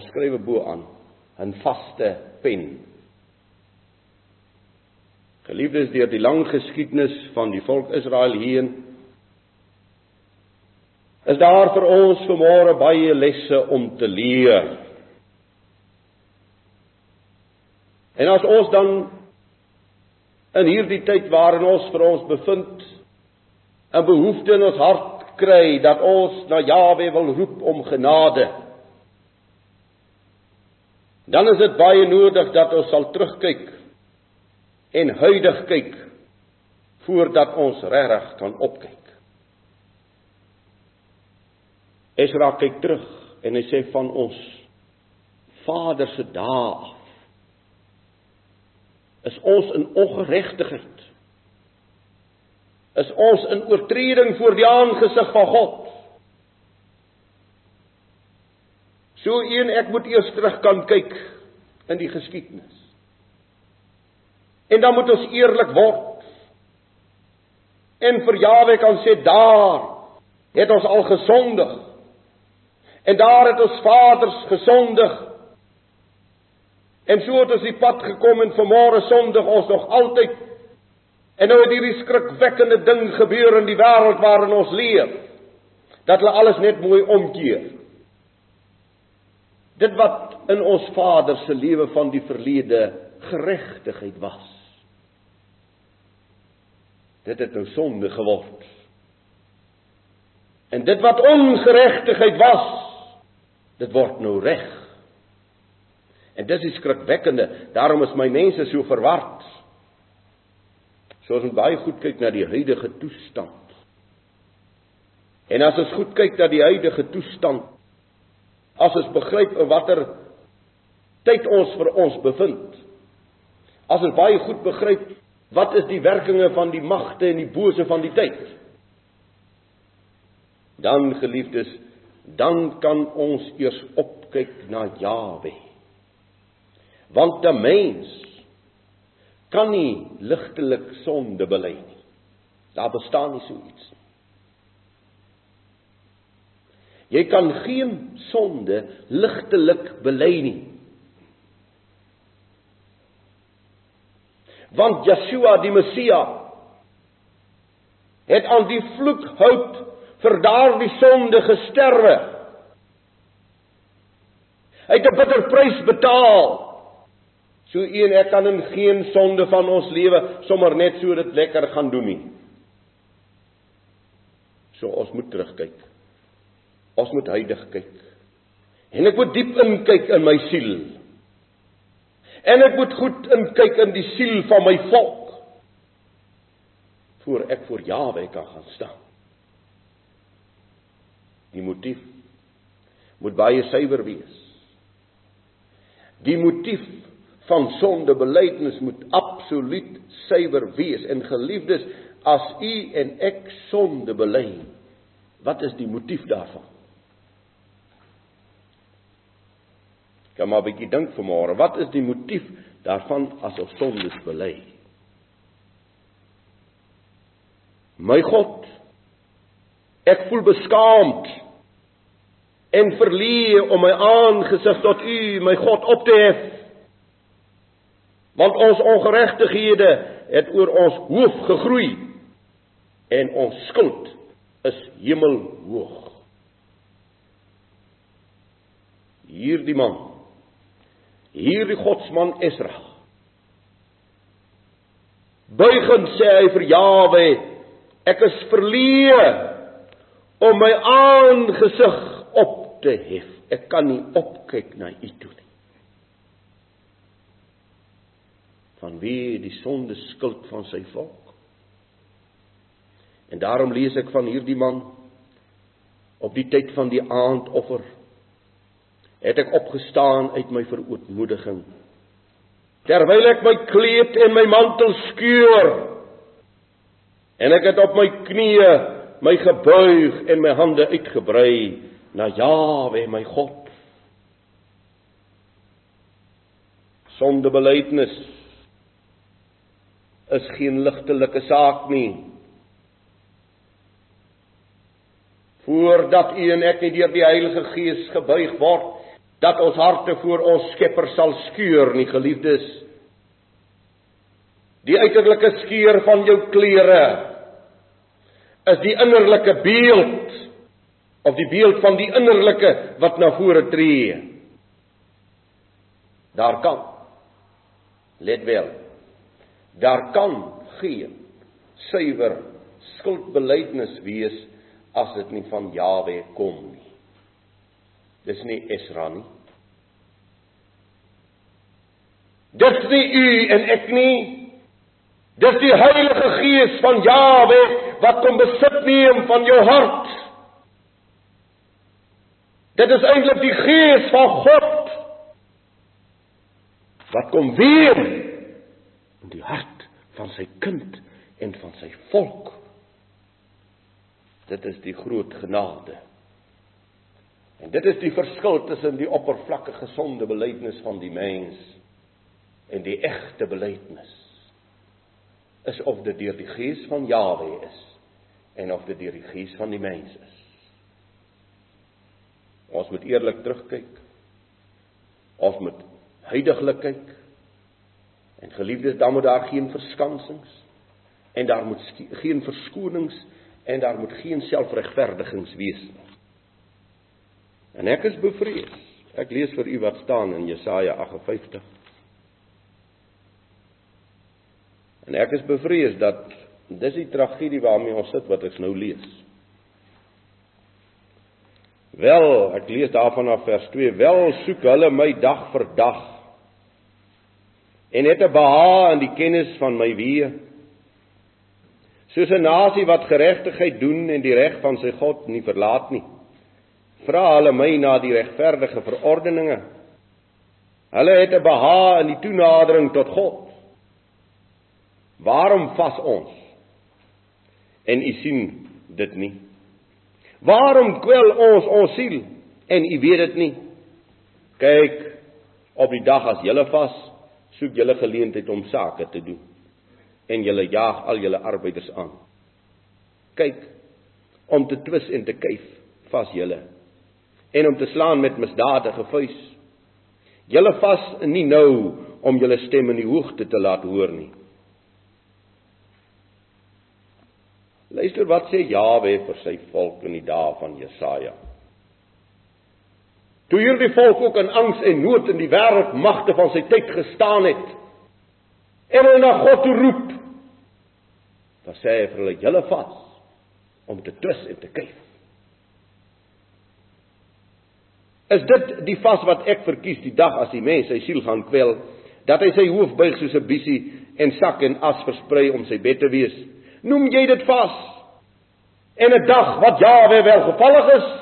Ons skryf bo aan 'n vaste pen. Geliefdes deur die lang geskiedenis van die volk Israel heen is daar vir ons vanmôre baie lesse om te leer. En as ons dan in hierdie tyd waarin ons vir ons bevind 'n behoefte in ons hart kry dat ons na Jawe wil roep om genade dan is dit baie nodig dat ons sal terugkyk en huidig kyk voordat ons regtig kan opkyk. Esra kyk terug en hy sê van ons Vader se dae af is ons in ongeregtigheid. Is ons in oortreding voor die aangesig van God. So een ek moet eers terug kan kyk in die geskiedenis. En dan moet ons eerlik word. En vir Jawe kan sê daar het ons al gesondig. En daar het ons vaders gesondig. En so het ons die pad gekom en vanmôre sondig ons nog altyd. En nou het hierdie skrikwekkende ding gebeur in die wêreld waarin ons leef. Dat hulle alles net mooi omkeer. Dit wat in ons Vader se lewe van die verlede geregtigheid was. Dit het nou sonde geword. En dit wat ongeregtigheid was, dit word nou reg. En dis die skrikwekkende, daarom is my mense so verward. So ons moet baie goed kyk na die huidige toestand. En as ons goed kyk na die huidige toestand, as ons begryp in watter tyd ons vir ons bevind. As ons baie goed begryp wat is die werkinge van die magte en die bose van die tyd. Dan geliefdes, dan kan ons eers opkyk na Jawe. Want 'n mens kan nie ligtelik sonde bely nie. Daar bestaan nie so iets nie. Jy kan geen sonde ligtelik bely nie. Want Yeshua die Messia het aan die vloekhout vir daardie sonde gesterwe. Hy het 'n bitter prys betaal. So een ek kan in geen sonde van ons lewe sommer net so dit lekker gaan doen nie. So ons moet terugkyk. Ons moet huidig kyk. En ek moet diep inkyk in my siel. En ek moet goed inkyk in die siel van my volk voor ek voor Jawe kan gaan staan. Die motief moet baie suiwer wees. Die motief van sondebelydenis moet absoluut suiwer wees en geliefdes as u en ek sonde bely wat is die motief daarvan Kan maar 'n bietjie dink vanmôre, wat is die motief daarvan as ons sondes bely? My God, ek voel beskaamd en verleë om my aangesig tot U, my God, op te hef. Want ons ongeregtighede het oor ons hoof gegroei en ons skuld is hemelhoog. Hierdie man hierdie godsman Esra. Buigend sê hy vir Jawe, ek is verleë om my aangesig op te hef. Ek kan nie opkyk na U toe nie. Van wie die sonde skuld van sy volk. En daarom lees ek van hierdie man op die tyd van die aandoffer het ek opgestaan uit my verootmoediging. Terwyl ek my kleed en my mantel skeur en ek het op my knieë my gebuig en my hande uitgebrei na Jawe my God. Sondebelydenis is geen ligtelike saak nie. Voordat u en ek nie deur die Heilige Gees gebuig word dat ons harte voor ons Skepper sal skeur nie geliefdes. Die uiterlike skeur van jou klere is die innerlike beeld of die beeld van die innerlike wat na vore tree. Daar kan let wel daar kan geen suiwer skuldbeleidnis wees as dit nie van Jawe kom nie Dis nie Esra nie. Dis nie u en ek nie. Dis die Heilige Gees van Jawe wat kom besit neem van jou hart. Dit is eintlik die Gees van God wat kom weer in die hart van sy kind en van sy volk. Dit is die groot genade. En dit is die verskil tussen die oppervlakkige gesonde belydenis van die mens en die egte belydenis. Is of dit deur die gees van Jahwe is en of dit deur die gees van die mens is. Ons moet eerlik terugkyk. Ons moet heiliglik kyk. En geliefdes, dan moet daar geen verskansings en daar moet geen verskonings en daar moet geen selfregverdigings wees nie. En ek is bevrees. Ek lees vir u wat staan in Jesaja 58. En ek is bevrees dat dis die tragedie waarmee ons sit wat ek nou lees. Wel, ek lees daarvan af vers 2. Wel soek hulle my dag vir dag en het 'n behaag in die kennis van my weë. Soos 'n nasie wat geregtigheid doen en die reg van sy God nie verlaat nie vra hulle my na die regverdige verordeninge. Hulle het 'n behaag in die toenadering tot God. Waarom vas ons? En u sien dit nie. Waarom kwel ons ons siel en u weet dit nie? Kyk, op die dag as julle vas, soek julle geleentheid om sake te doen en julle jaag al julle arbeiders aan. Kyk, om te twis en te kyf vas julle en om te slaan met misdadige vuis. Julle vas nie nou om julle stem in die hoogte te laat hoor nie. Luister wat sê Jawe vir sy volk in die dae van Jesaja. Toe hierdie volk ook in angs en nood in die wêreld magte van sy tyd gestaan het en hulle na God toe roep, dan sê hy vir hulle: "Julle vas om te twis en te kyk." Is dit die vas wat ek verkies die dag as die mens sy siel gaan kwel, dat hy sy hoof buig soos 'n bissie en sak en as versprei om sy bed te wees? Noem jy dit vas? En 'n dag wat Jawe welgevallig is?